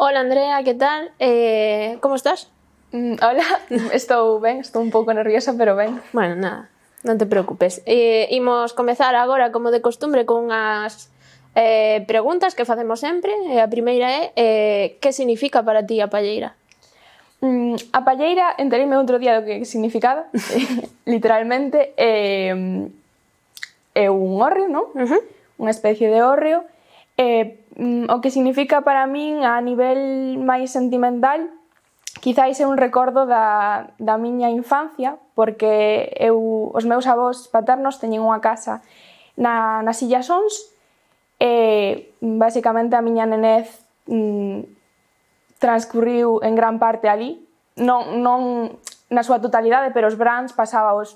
Hola Andrea, que tal? Eh, como estás? Mm, hola, estou ben, estou un pouco nerviosa, pero ben. Bueno, nada, non te preocupes. Eh, imos comezar agora, como de costumbre, con as eh, preguntas que facemos sempre. E a primeira é, eh, que significa para ti a palleira? Mm, a palleira, entereime outro día do que significaba, literalmente, é, eh, é un hórreo, non? Uh -huh. Unha especie de hórreo, eh, Mm, o que significa para min a nivel máis sentimental quizáis é un recordo da, da miña infancia, porque eu, os meus avós paternos teñen unha casa na, nas Illas Ons, e basicamente a miña nenez mm, transcurriu en gran parte ali, non, non na súa totalidade, pero os brans pasábaos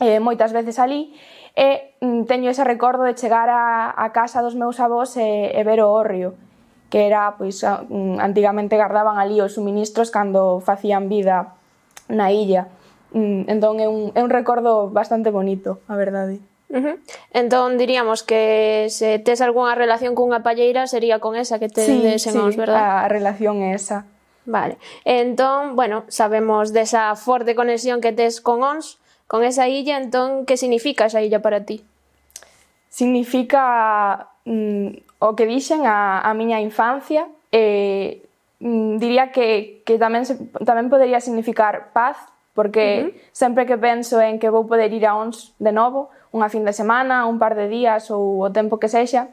eh, moitas veces ali, e mm, teño ese recordo de chegar a, a casa dos meus avós e, e ver o orrio, que era, pois, mm, antigamente gardaban ali os suministros cando facían vida na illa. Mm, entón é un, é un recordo bastante bonito, a verdade. Uh -huh. Entón diríamos que se tes algunha relación cunha palleira sería con esa que te sí, desenons, sí, verdad? a relación é esa. Vale. Entón, bueno, sabemos desa forte conexión que tes con ONS, Con esa illa, entón, que significa esa illa para ti? Significa mm, o que dixen a, a miña infancia e eh, mm, diría que, que tamén, se, tamén podería significar paz porque uh -huh. sempre que penso en que vou poder ir a ons de novo, unha fin de semana, un par de días ou o tempo que sexa,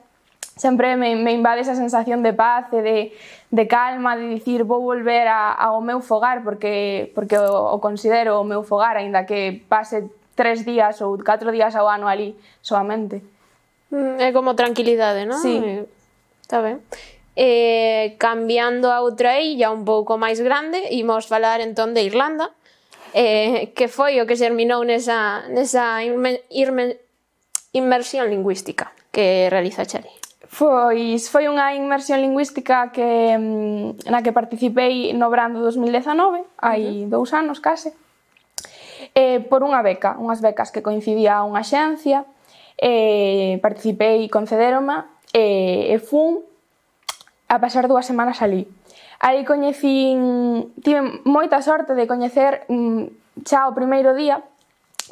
sempre me, me invade esa sensación de paz e de, de calma, de dicir vou volver a, ao meu fogar porque, porque o, o considero o meu fogar, aínda que pase tres días ou catro días ao ano ali solamente. Mm, é como tranquilidade, non? Sí. Eh, está ben. Eh, cambiando a outra illa un pouco máis grande, imos falar entón de Irlanda, eh, que foi o que xerminou nesa, nesa inme, irme, inmersión lingüística que realiza Xali. Foi, foi unha inmersión lingüística que mm, na que participei no brando 2019, hai uh -huh. dous anos case, eh, por unha beca, unhas becas que coincidía a unha xencia, eh, participei, concederoma eh, e fun a pasar dúas semanas alí. Aí coñecín, tive moita sorte de coñecer mm, xa o primeiro día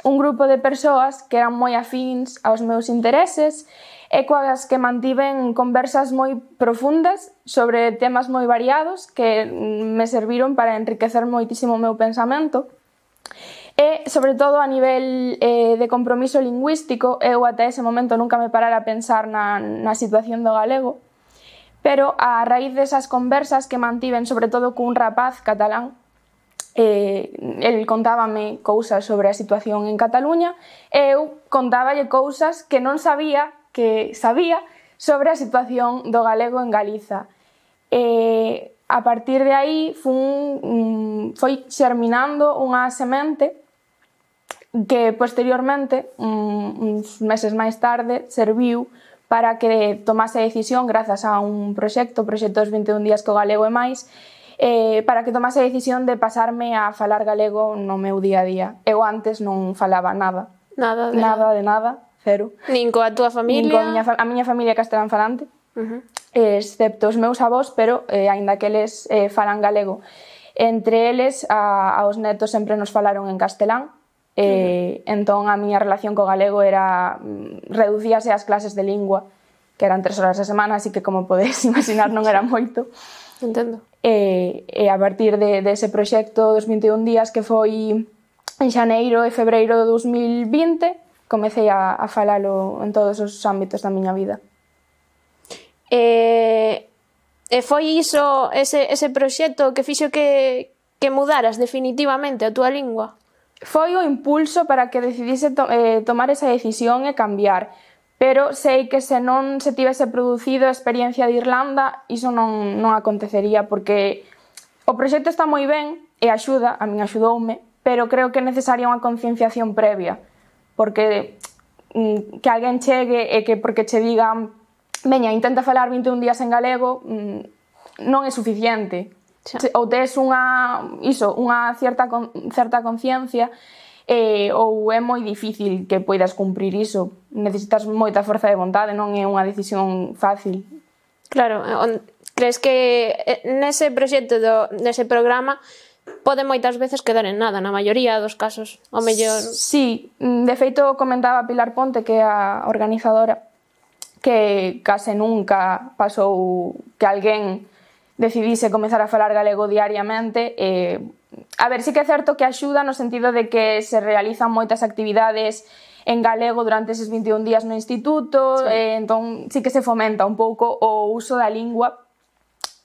un grupo de persoas que eran moi afíns aos meus intereses e coas que mantiven conversas moi profundas sobre temas moi variados que me serviron para enriquecer moitísimo o meu pensamento. E, sobre todo, a nivel eh, de compromiso lingüístico, eu até ese momento nunca me parara a pensar na, na situación do galego, pero a raíz desas conversas que mantiven, sobre todo cun rapaz catalán, eh, el contábame cousas sobre a situación en Cataluña, e eu contáballe cousas que non sabía que sabía sobre a situación do galego en Galiza. E a partir de aí fun, mm, foi xerminando unha semente que posteriormente, mm, uns meses máis tarde, serviu para que tomase a decisión grazas a un proxecto, o proxecto dos 21 días co galego e máis, eh, para que tomase a decisión de pasarme a falar galego no meu día a día. Eu antes non falaba nada. Nada de nada. De nada cero. Nin coa túa familia? Nin coa miña, a miña familia castelán falante, uh -huh. excepto os meus avós, pero eh, aínda que eles eh, falan galego. Entre eles, a, aos netos sempre nos falaron en castelán, eh, uh -huh. entón a miña relación co galego era mm, reducíase ás clases de lingua, que eran tres horas a semana, así que como podedes imaginar non era moito. Entendo. E, e a partir de, de ese proxecto dos 21 días que foi en xaneiro e febreiro de 2020, comecei a, a falalo en todos os ámbitos da miña vida. E, e foi iso, ese, ese proxecto que fixo que, que mudaras definitivamente a túa lingua? Foi o impulso para que decidise to, eh, tomar esa decisión e cambiar, pero sei que se non se tivese producido a experiencia de Irlanda, iso non, non acontecería, porque o proxecto está moi ben e axuda, a min axudoume, pero creo que é necesaria unha concienciación previa porque mm, que alguén chegue e que porque che digan veña, intenta falar 21 días en galego mm, non é suficiente. Xa. ou tes unha iso, unha cierta con, certa conciencia eh, ou é moi difícil que poidas cumprir iso. Necesitas moita forza de vontade non é unha decisión fácil. Claro, on, crees que eh, nese proxecto do, nese programa pode moitas veces quedar en nada, na maioría dos casos, o mellor... Sí, de feito comentaba Pilar Ponte, que é a organizadora, que case nunca pasou que alguén decidise comezar a falar galego diariamente e a ver, sí que é certo que axuda no sentido de que se realizan moitas actividades en galego durante eses 21 días no instituto, sí. e entón sí que se fomenta un pouco o uso da lingua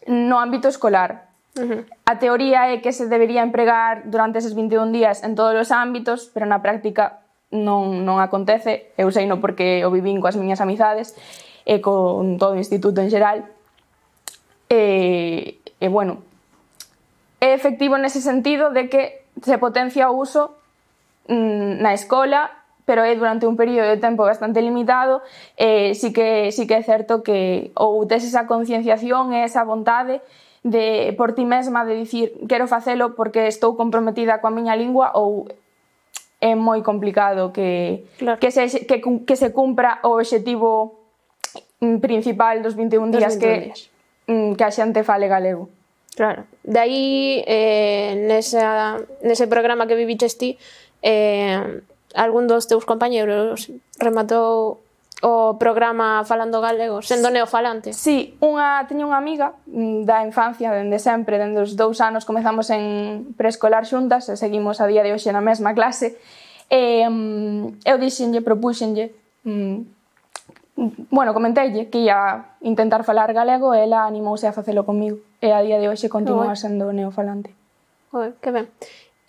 no ámbito escolar. Uh -huh. A teoría é que se debería empregar durante eses 21 días en todos os ámbitos, pero na práctica non, non acontece. Eu sei no porque o vivín coas miñas amizades e con todo o instituto en xeral. E, e bueno, é efectivo nese sentido de que se potencia o uso mm, na escola pero é durante un período de tempo bastante limitado, eh, sí, que, sí que é certo que ou tes esa concienciación e esa vontade de por ti mesma de dicir quero facelo porque estou comprometida coa miña lingua ou é moi complicado que claro. que se que, que se cumpra o obxectivo mm, principal dos 21 días 21 que días. Mm, que a xente fale galego. Claro. De aí eh, nesa, nese programa que viviches ti eh, algún dos teus compañeros rematou o programa Falando Galego, sendo neofalante. Sí, unha, teño unha amiga mm, da infancia, dende sempre, dende os dous anos comezamos en preescolar xuntas e seguimos a día de hoxe na mesma clase. E, um, eu dixenlle, propuxenlle, um, bueno, comenteille que ia intentar falar galego e ela animouse a facelo comigo. E a día de hoxe continúa sendo neofalante. Oi, que ben.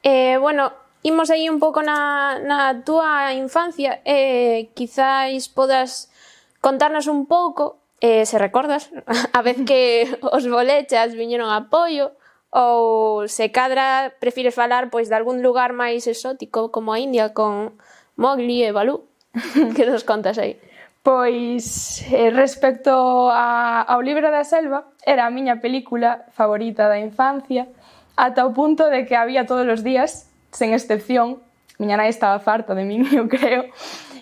Eh, bueno, imos aí un pouco na, na túa infancia, eh, quizáis podas contarnos un pouco, eh, se recordas, a vez que os bolechas viñeron a apoio, ou se cadra prefires falar pois de algún lugar máis exótico como a India con Mowgli e Balú. que nos contas aí? Pois, eh, respecto a, ao libro da selva, era a miña película favorita da infancia, ata o punto de que había todos os días sen excepción, miña nai estaba farta de min, eu creo,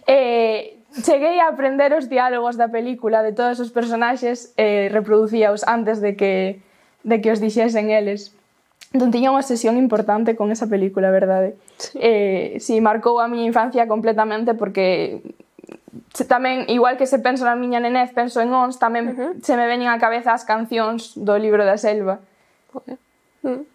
eh, cheguei a aprender os diálogos da película de todos os personaxes e reproducíaos antes de que, de que os dixesen eles. Entón, tiña unha sesión importante con esa película, verdade? Sí. Eh, si, sí, marcou a miña infancia completamente porque tamén, igual que se penso na miña nenez, penso en Ons, tamén uh -huh. se me veñen á cabeza as cancións do libro da selva. Okay. Mm.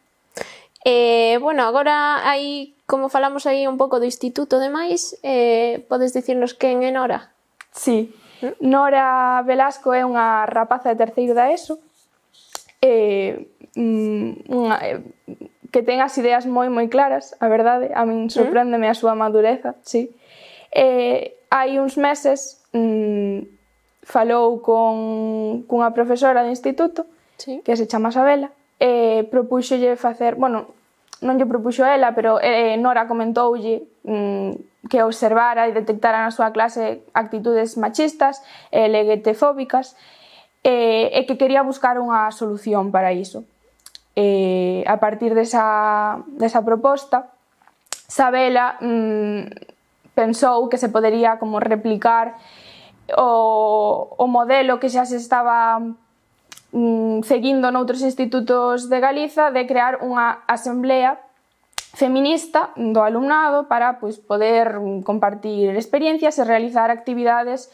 Eh, bueno, agora aí, como falamos aí un pouco do instituto demais, eh, podes dicirnos quen é Nora? Sí, Nora Velasco é unha rapaza de terceiro da ESO, eh, mm, unha, eh, que ten as ideas moi moi claras, a verdade, a min mm. sorpréndeme a súa madureza, sí. Eh, hai uns meses mm, falou con cunha profesora do instituto, sí. que se chama Sabela, eh, propúxolle facer, bueno, non lle propuxo ela, pero eh, Nora comentoulle mm, que observara e detectara na súa clase actitudes machistas e eh, leguetefóbicas eh, e que quería buscar unha solución para iso. Eh, a partir desa, desa proposta, Sabela mm, pensou que se podería como replicar o, o modelo que xa se estaba mm, seguindo noutros institutos de Galiza, de crear unha asamblea feminista do alumnado para pois, poder mm, compartir experiencias e realizar actividades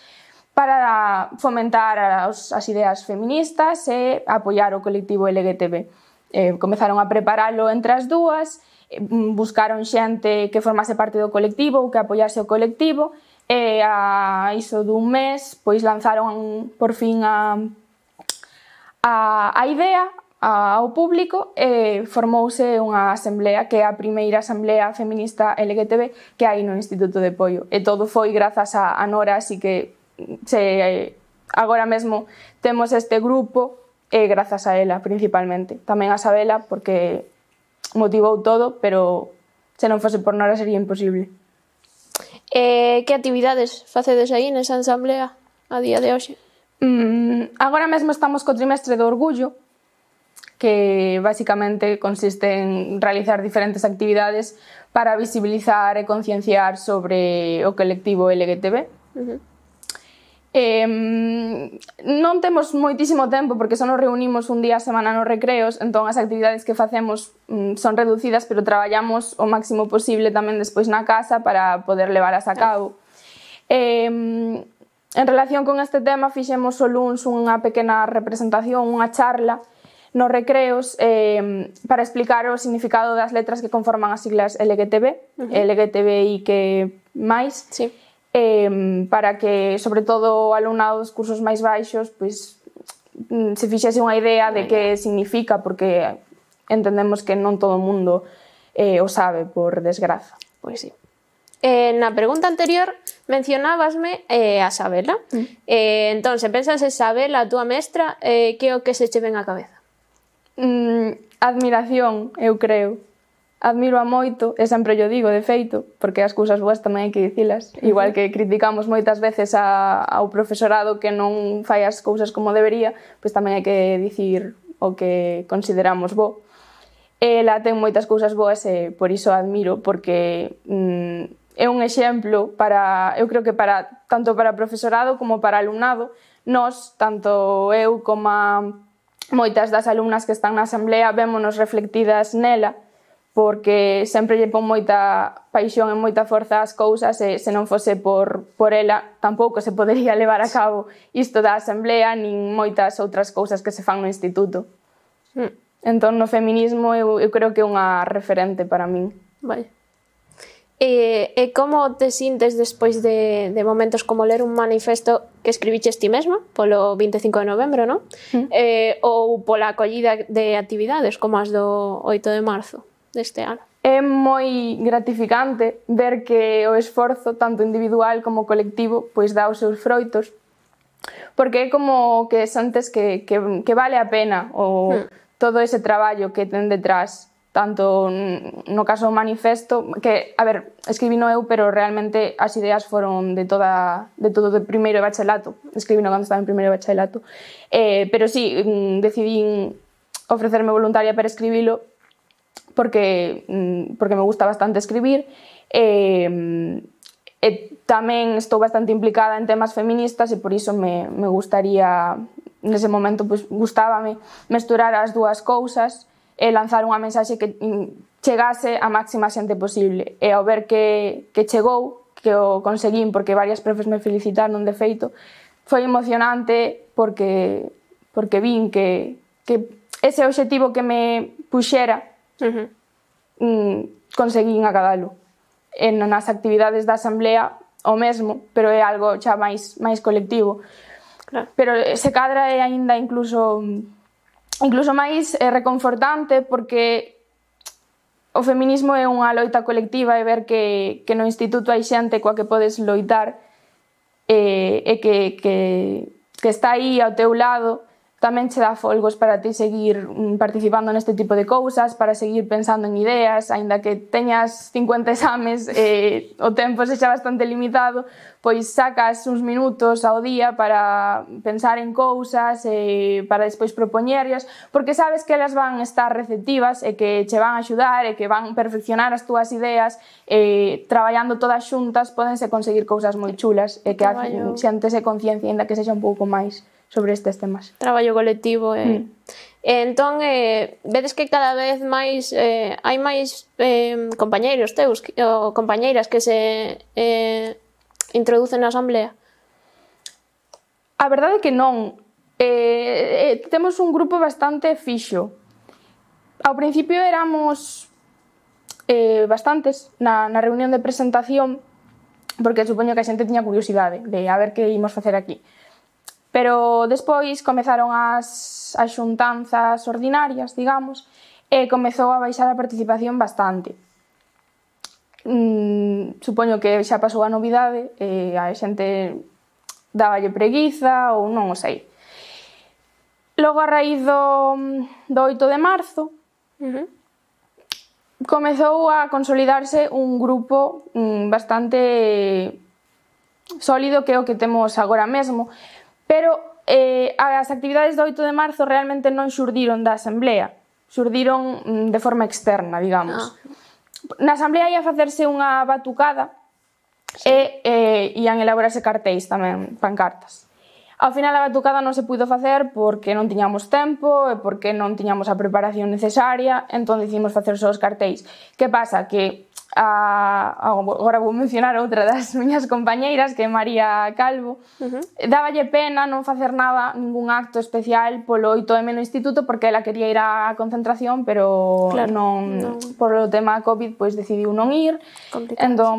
para fomentar as, as ideas feministas e apoiar o colectivo LGTB. Eh, comezaron a preparalo entre as dúas, eh, mm, buscaron xente que formase parte do colectivo ou que apoiase o colectivo e a iso dun mes pois lanzaron por fin a a, a idea a, ao público e formouse unha asamblea que é a primeira asamblea feminista LGTB que hai no Instituto de Pollo. E todo foi grazas a, a Nora, así que mm, se, agora mesmo temos este grupo e grazas a ela principalmente. Tamén a Sabela porque motivou todo, pero se non fose por Nora sería imposible. Eh, que actividades facedes aí nesa asamblea a día de hoxe? Mm, agora mesmo estamos co trimestre do orgullo, que basicamente consiste en realizar diferentes actividades para visibilizar e concienciar sobre o colectivo LGTB. Uh -huh. Eh, non temos moitísimo tempo porque só nos reunimos un día a semana nos recreos, entón as actividades que facemos mm, son reducidas, pero traballamos o máximo posible tamén despois na casa para poder levarlas a cabo. Uh -huh. Eh, En relación con este tema fixemos o luns unha pequena representación, unha charla nos recreos eh, para explicar o significado das letras que conforman as siglas LGTB, uh -huh. LGTBI que máis, sí. eh, para que, sobre todo, o alumnado dos cursos máis baixos pois, se fixese unha idea de que significa, porque entendemos que non todo o mundo eh, o sabe, por desgraza. Pois sí. Eh, na pregunta anterior Mencionabasme eh, a Sabela. Mm. Eh, entón, se pensas en Sabela, a túa mestra, eh, que é o que se che ven á cabeza? Mm, admiración, eu creo. Admiro a moito, e sempre yo digo, de feito, porque as cousas boas tamén hai que dicilas. Igual que criticamos moitas veces a, ao profesorado que non fai as cousas como debería, pois tamén hai que dicir o que consideramos bo. Ela ten moitas cousas boas e por iso admiro, porque mm, é un exemplo para, eu creo que para tanto para profesorado como para alumnado, nós, tanto eu como moitas das alumnas que están na asamblea, vémonos reflectidas nela, porque sempre lle pon moita paixón e moita forza ás cousas e se non fose por, por ela tampouco se podería levar a cabo isto da asamblea nin moitas outras cousas que se fan no instituto. Mm. Entón, no feminismo eu, eu creo que é unha referente para min. Vale. E, e como te sintes despois de, de momentos como ler un manifesto que escribiches ti mesma polo 25 de novembro, non? Mm. Eh, ou pola acollida de actividades como as do 8 de marzo deste ano? É moi gratificante ver que o esforzo tanto individual como colectivo pois dá os seus froitos porque é como que antes que, que, que vale a pena o mm. todo ese traballo que ten detrás tanto no caso do manifesto, que, a ver, escribino eu, pero realmente as ideas foron de toda de todo de primeiro de bacharelato. Escribino cando estaba en primeiro de. Eh, pero sí, decidín ofrecerme voluntaria para escribilo porque porque me gusta bastante escribir eh, e tamén estou bastante implicada en temas feministas e por iso me, me gustaría nese momento pues, gustábame mesturar as dúas cousas e lanzar unha mensaxe que mm, chegase a máxima xente posible. E ao ver que, que chegou, que o conseguín, porque varias profes me felicitaron de feito, foi emocionante porque, porque vin que, que ese obxectivo que me puxera uh -huh. Mm, conseguín acadalo. En nas actividades da asamblea o mesmo, pero é algo xa máis, máis colectivo. Claro. Pero se cadra é aínda incluso mm, incluso máis eh, reconfortante porque o feminismo é unha loita colectiva e ver que, que no instituto hai xente coa que podes loitar eh, e que, que, que está aí ao teu lado tamén che dá folgos para ti seguir mm, participando neste tipo de cousas, para seguir pensando en ideas, aínda que teñas 50 exames e eh, o tempo se xa bastante limitado, pois sacas uns minutos ao día para pensar en cousas e eh, para despois propoñerlas, porque sabes que elas van estar receptivas e que che van a axudar e que van perfeccionar as túas ideas e eh, traballando todas xuntas podense conseguir cousas moi chulas e que a xente se conciencia, aínda que sexa un pouco máis sobre estes temas. Traballo colectivo e... Eh. Mm. Entón, eh, vedes que cada vez máis eh, hai máis eh, compañeiros teus ou compañeiras que se eh, introducen na asamblea? A verdade é que non. Eh, eh, temos un grupo bastante fixo. Ao principio éramos eh, bastantes na, na reunión de presentación porque supoño que a xente tiña curiosidade de a ver que imos facer aquí. Pero despois comezaron as, as xuntanzas ordinarias, digamos, e comezou a baixar a participación bastante. Mm, supoño que xa pasou a novidade e a xente dáballe preguiza ou non o sei. Logo a raíz do, do 8 de marzo uh -huh. comezou a consolidarse un grupo mm, bastante sólido que é o que temos agora mesmo Pero eh, as actividades do 8 de marzo realmente non xurdiron da Asamblea, xurdiron mm, de forma externa, digamos. Ah. Na Asamblea ia facerse unha batucada sí. e eh, ian elaborarse cartéis tamén, pancartas. Ao final a batucada non se puido facer porque non tiñamos tempo e porque non tiñamos a preparación necesaria, entón decidimos facer só os cartéis. Que pasa? Que a, agora vou mencionar outra das miñas compañeiras que é María Calvo uh -huh. dáballe pena non facer nada ningún acto especial polo 8M no instituto porque ela quería ir á concentración pero claro, non, non por o tema COVID pois decidiu non ir Complicado. entón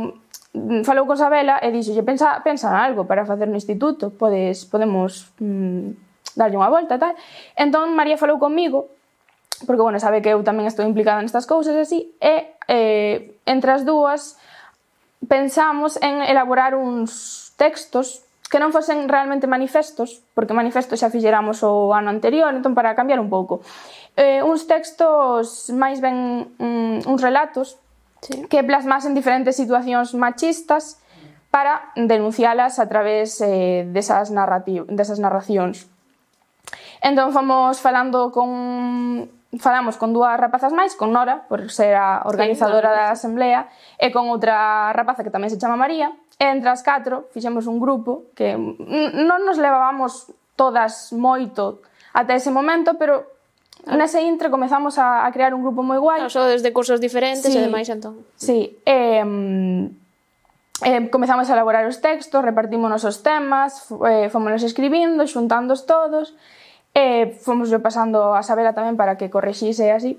mm, falou con Sabela e dixolle pensa, pensa algo para facer no instituto podes, podemos mm, darlle unha volta e tal entón María falou comigo porque, bueno, sabe que eu tamén estou implicada nestas cousas e así, e eh, entre as dúas pensamos en elaborar uns textos que non fosen realmente manifestos, porque manifestos xa fixeramos o ano anterior, entón para cambiar un pouco. Eh, uns textos máis ben mm, uns relatos sí. que plasmasen diferentes situacións machistas para denuncialas a través eh, desas, desas narracións. Entón fomos falando con falamos con dúas rapazas máis, con Nora, por ser a organizadora da asamblea, e con outra rapaza que tamén se chama María, e entre as catro fixemos un grupo que non nos levábamos todas moito ata ese momento, pero claro. nese intre comezamos a, a crear un grupo moi guai. Claro, só desde cursos diferentes sí, e demais entón. Sí, e, eh, comezamos a elaborar os textos, repartimos os temas, eh, fomos escribindo, xuntándos todos, E fomos pasando a Sabela tamén para que correxise así.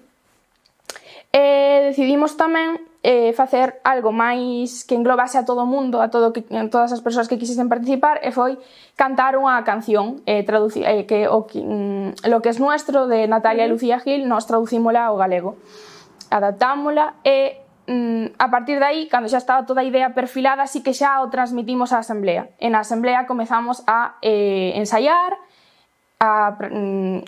E decidimos tamén eh, facer algo máis que englobase a todo o mundo, a todo que, a todas as persoas que quisesen participar, e foi cantar unha canción, eh, traduci, eh, que o que, mm, lo que es nuestro, de Natalia e Lucía Gil, nós traducímola ao galego. Adaptámola e mm, a partir de aí, cando xa estaba toda a idea perfilada, así que xa o transmitimos á Asamblea. En a Asamblea comezamos a eh, ensaiar, a mm,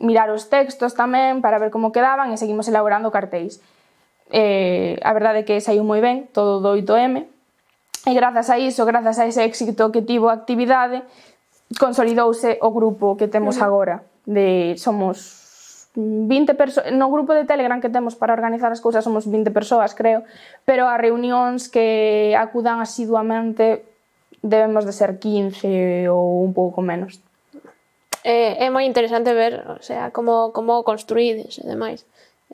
mirar os textos tamén para ver como quedaban e seguimos elaborando cartéis. Eh, a verdade é que saiu moi ben, todo do 8M, e grazas a iso, grazas a ese éxito que tivo a actividade, consolidouse o grupo que temos agora. De, somos 20 persoas, no grupo de Telegram que temos para organizar as cousas somos 20 persoas, creo, pero as reunións que acudan asiduamente debemos de ser 15 ou un pouco menos é, é moi interesante ver, o sea, como como construídes e demais.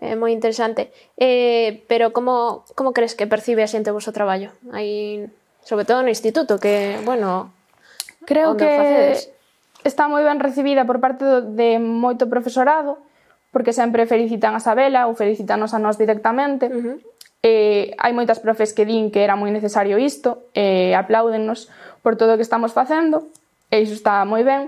É moi interesante. Eh, pero como como crees que percibe a xente o vosso traballo? Aí sobre todo no instituto que, bueno, creo que está moi ben recibida por parte de moito profesorado, porque sempre felicitan a Sabela ou felicitanos a nós directamente. Uh -huh eh, hai moitas profes que din que era moi necesario isto, e eh, apláudennos por todo o que estamos facendo, e iso está moi ben,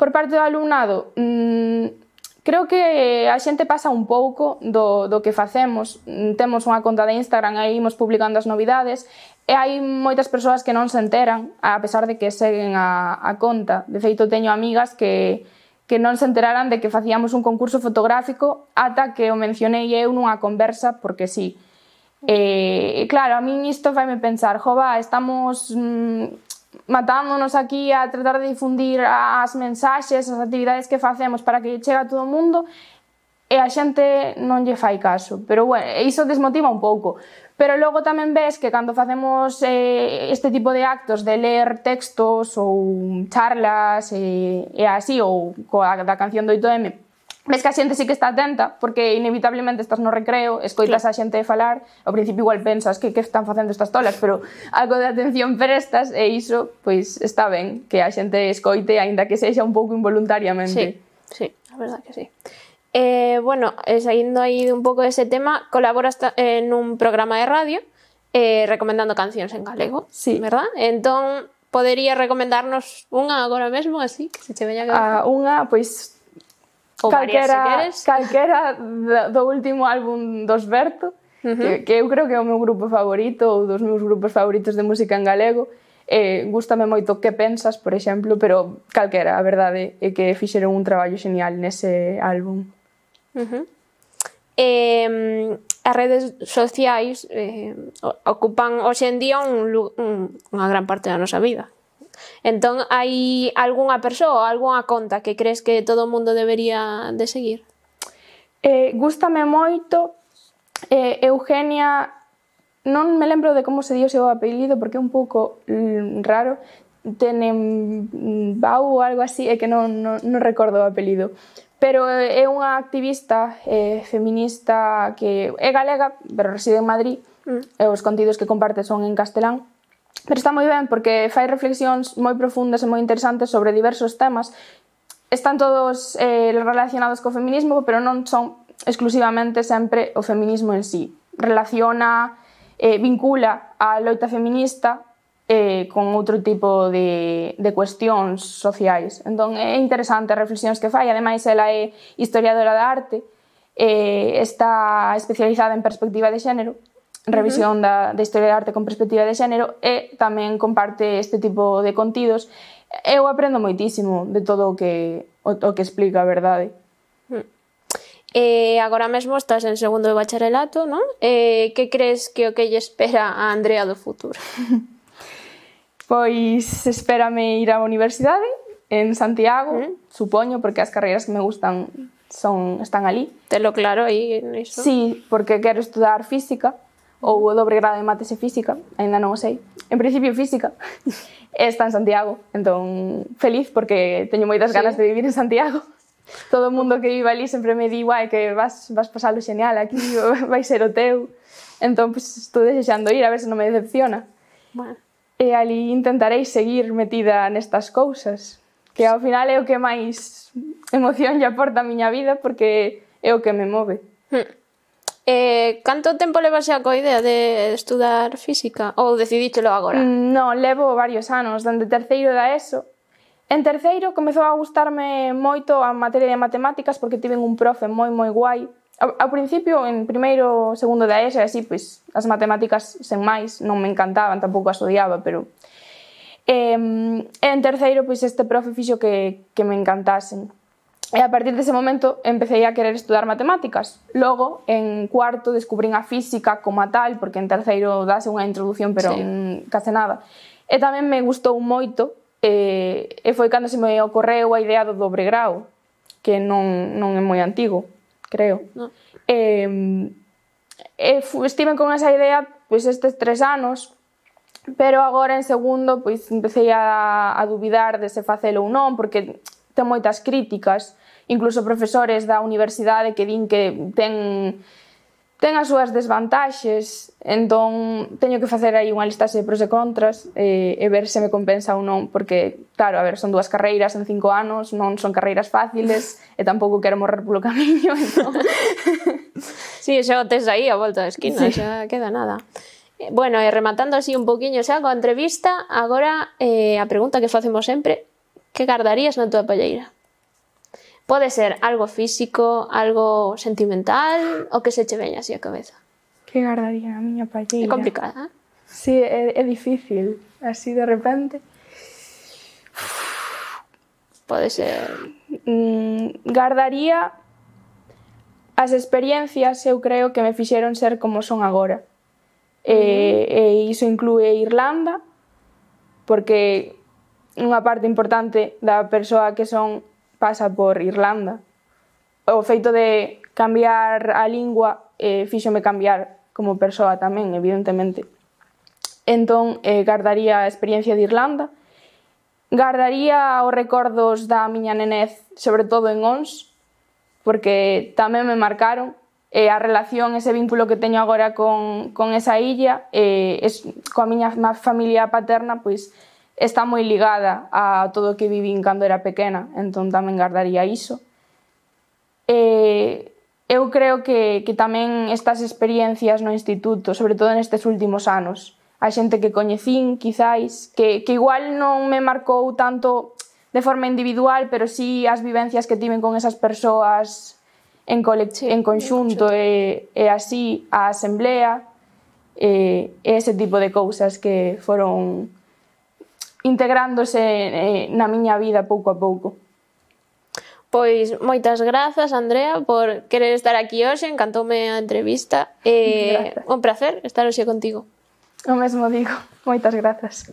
Por parte do alumnado, mmm, creo que a xente pasa un pouco do, do que facemos. Mm, temos unha conta de Instagram, aí imos publicando as novidades, e hai moitas persoas que non se enteran, a pesar de que seguen a, a conta. De feito, teño amigas que, que non se enteraran de que facíamos un concurso fotográfico ata que o mencionei eu nunha conversa porque sí. E, claro, a min isto faime pensar, jova, estamos mm, matándonos aquí a tratar de difundir as mensaxes, as actividades que facemos para que chegue a todo o mundo e a xente non lle fai caso. Pero bueno, iso desmotiva un pouco. Pero logo tamén ves que cando facemos eh, este tipo de actos de ler textos ou charlas e, e así, ou coa da canción do 8M, ves que a xente sí que está atenta, porque inevitablemente estás no recreo, escoitas claro. a xente falar, ao principio igual pensas que que están facendo estas tolas, pero algo de atención prestas e iso, pois está ben que a xente escoite, aínda que sexa un pouco involuntariamente. Sí, sí, a verdade que sí. Eh, bueno, eh, saindo aí un pouco dese tema, colaboras en un programa de radio eh, recomendando cancións en galego, sí. verdad? Entón, podería recomendarnos unha agora mesmo, así, que se che veña que... Ah, unha, pois, Ou calquera, calquera do último álbum dos Berto, uh -huh. que, que eu creo que é o meu grupo favorito ou dos meus grupos favoritos de música en galego. Eh, gústame moito que pensas, por exemplo, pero calquera, a verdade, é que fixeron un traballo genial nese álbum. Uh -huh. eh, as redes sociais eh, ocupan hoxe en día un, un, unha gran parte da nosa vida. Entón, hai algunha persoa ou algunha conta que crees que todo o mundo debería de seguir? Eh, gústame moito. Eh, Eugenia non me lembro de como se dio o seu apelido porque é un pouco mm, raro. Tenenbau mm, ou algo así é que non, non, non recordo o apelido. Pero eh, é unha activista eh, feminista que é galega pero reside en Madrid. Mm. e os contidos que comparte son en castelán pero está moi ben porque fai reflexións moi profundas e moi interesantes sobre diversos temas están todos eh, relacionados co feminismo, pero non son exclusivamente sempre o feminismo en sí. Relaciona, eh, vincula a loita feminista eh, con outro tipo de, de cuestións sociais. Entón, é interesante as reflexións que fai. Ademais, ela é historiadora da arte, eh, está especializada en perspectiva de xénero revisión uh -huh. da, da historia da arte con perspectiva de xénero e tamén comparte este tipo de contidos. Eu aprendo moitísimo de todo o que, o, o que explica, a verdade. Uh hmm. -huh. Agora mesmo estás en segundo de bacharelato, non? Eh, que crees que o que lle espera a Andrea do futuro? pois espérame ir á universidade en Santiago, mm. supoño, porque as carreiras que me gustan son están ali. Te lo claro aí niso? Sí, porque quero estudar física ou o dobre grado de mates e física, aínda non o sei. En principio física. Está en Santiago, entón feliz porque teño moitas sí. ganas de vivir en Santiago. Todo o mundo que vive ali sempre me di, "Guai, que vas vas pasalo genial aquí, vai ser o teu." Entón, pois, pues, estou desexando ir a ver se non me decepciona. Bueno. E ali intentarei seguir metida nestas cousas, que ao final é o que máis emoción lle aporta a miña vida porque é o que me move. Hmm. Eh, canto tempo levase a coa idea de estudar física? Ou decidíchelo agora? Mm, non, levo varios anos, dende terceiro da ESO. En terceiro comezou a gustarme moito a materia de matemáticas porque tiven un profe moi moi guai. Ao, ao principio, en primeiro, segundo da ESO, así, pois, as matemáticas sen máis, non me encantaban, tampouco as odiaba, pero... Eh, en terceiro, pois, este profe fixo que, que me encantasen. E a partir dese momento empecé a querer estudar matemáticas. Logo, en cuarto, descubrín a física como a tal, porque en terceiro dase unha introducción, pero sí. case nada. E tamén me gustou moito, e, e foi cando se me ocorreu a idea do dobre grau, que non, non é moi antigo, creo. No. E, e estive con esa idea pois estes tres anos, pero agora en segundo pois empecé a, a dubidar de se facelo ou non, porque ten moitas críticas incluso profesores da universidade que din que ten ten as súas desvantaxes, entón teño que facer aí unha listaxe de pros e contras e, e ver se me compensa ou non, porque, claro, a ver, son dúas carreiras en cinco anos, non son carreiras fáciles e tampouco quero morrer polo camiño, entón... sí, xa o tes aí a volta da esquina, sí. xa queda nada. Eh, bueno, e rematando así un poquinho xa coa entrevista, agora eh, a pregunta que facemos sempre, que gardarías na tua palleira? Pode ser algo físico, algo sentimental, o que se che veña así a cabeza. Que gardaría a miña palleira. É complicada. ¿eh? Sí, é, é difícil, así de repente. Pode ser... Mm, gardaría as experiencias, eu creo, que me fixeron ser como son agora. Mm. E, e iso inclúe Irlanda, porque unha parte importante da persoa que son pasa por Irlanda. O feito de cambiar a lingua eh, fíxome cambiar como persoa tamén, evidentemente. Entón, eh, guardaría a experiencia de Irlanda, guardaría os recordos da miña nenez, sobre todo en Ons, porque tamén me marcaron e a relación, ese vínculo que teño agora con, con esa illa, e, es, coa miña familia paterna, pois está moi ligada a todo o que vivín cando era pequena, entón tamén guardaría iso. E eu creo que, que tamén estas experiencias no instituto, sobre todo nestes últimos anos, a xente que coñecín, quizáis, que, que igual non me marcou tanto de forma individual, pero sí as vivencias que tiven con esas persoas en, sí, en conxunto e, e así a asamblea e, e ese tipo de cousas que foron integrándose eh, na miña vida pouco a pouco. Pois moitas grazas, Andrea, por querer estar aquí hoxe, encantoume a entrevista. Eh, un placer estar hoxe contigo. O mesmo digo, moitas grazas.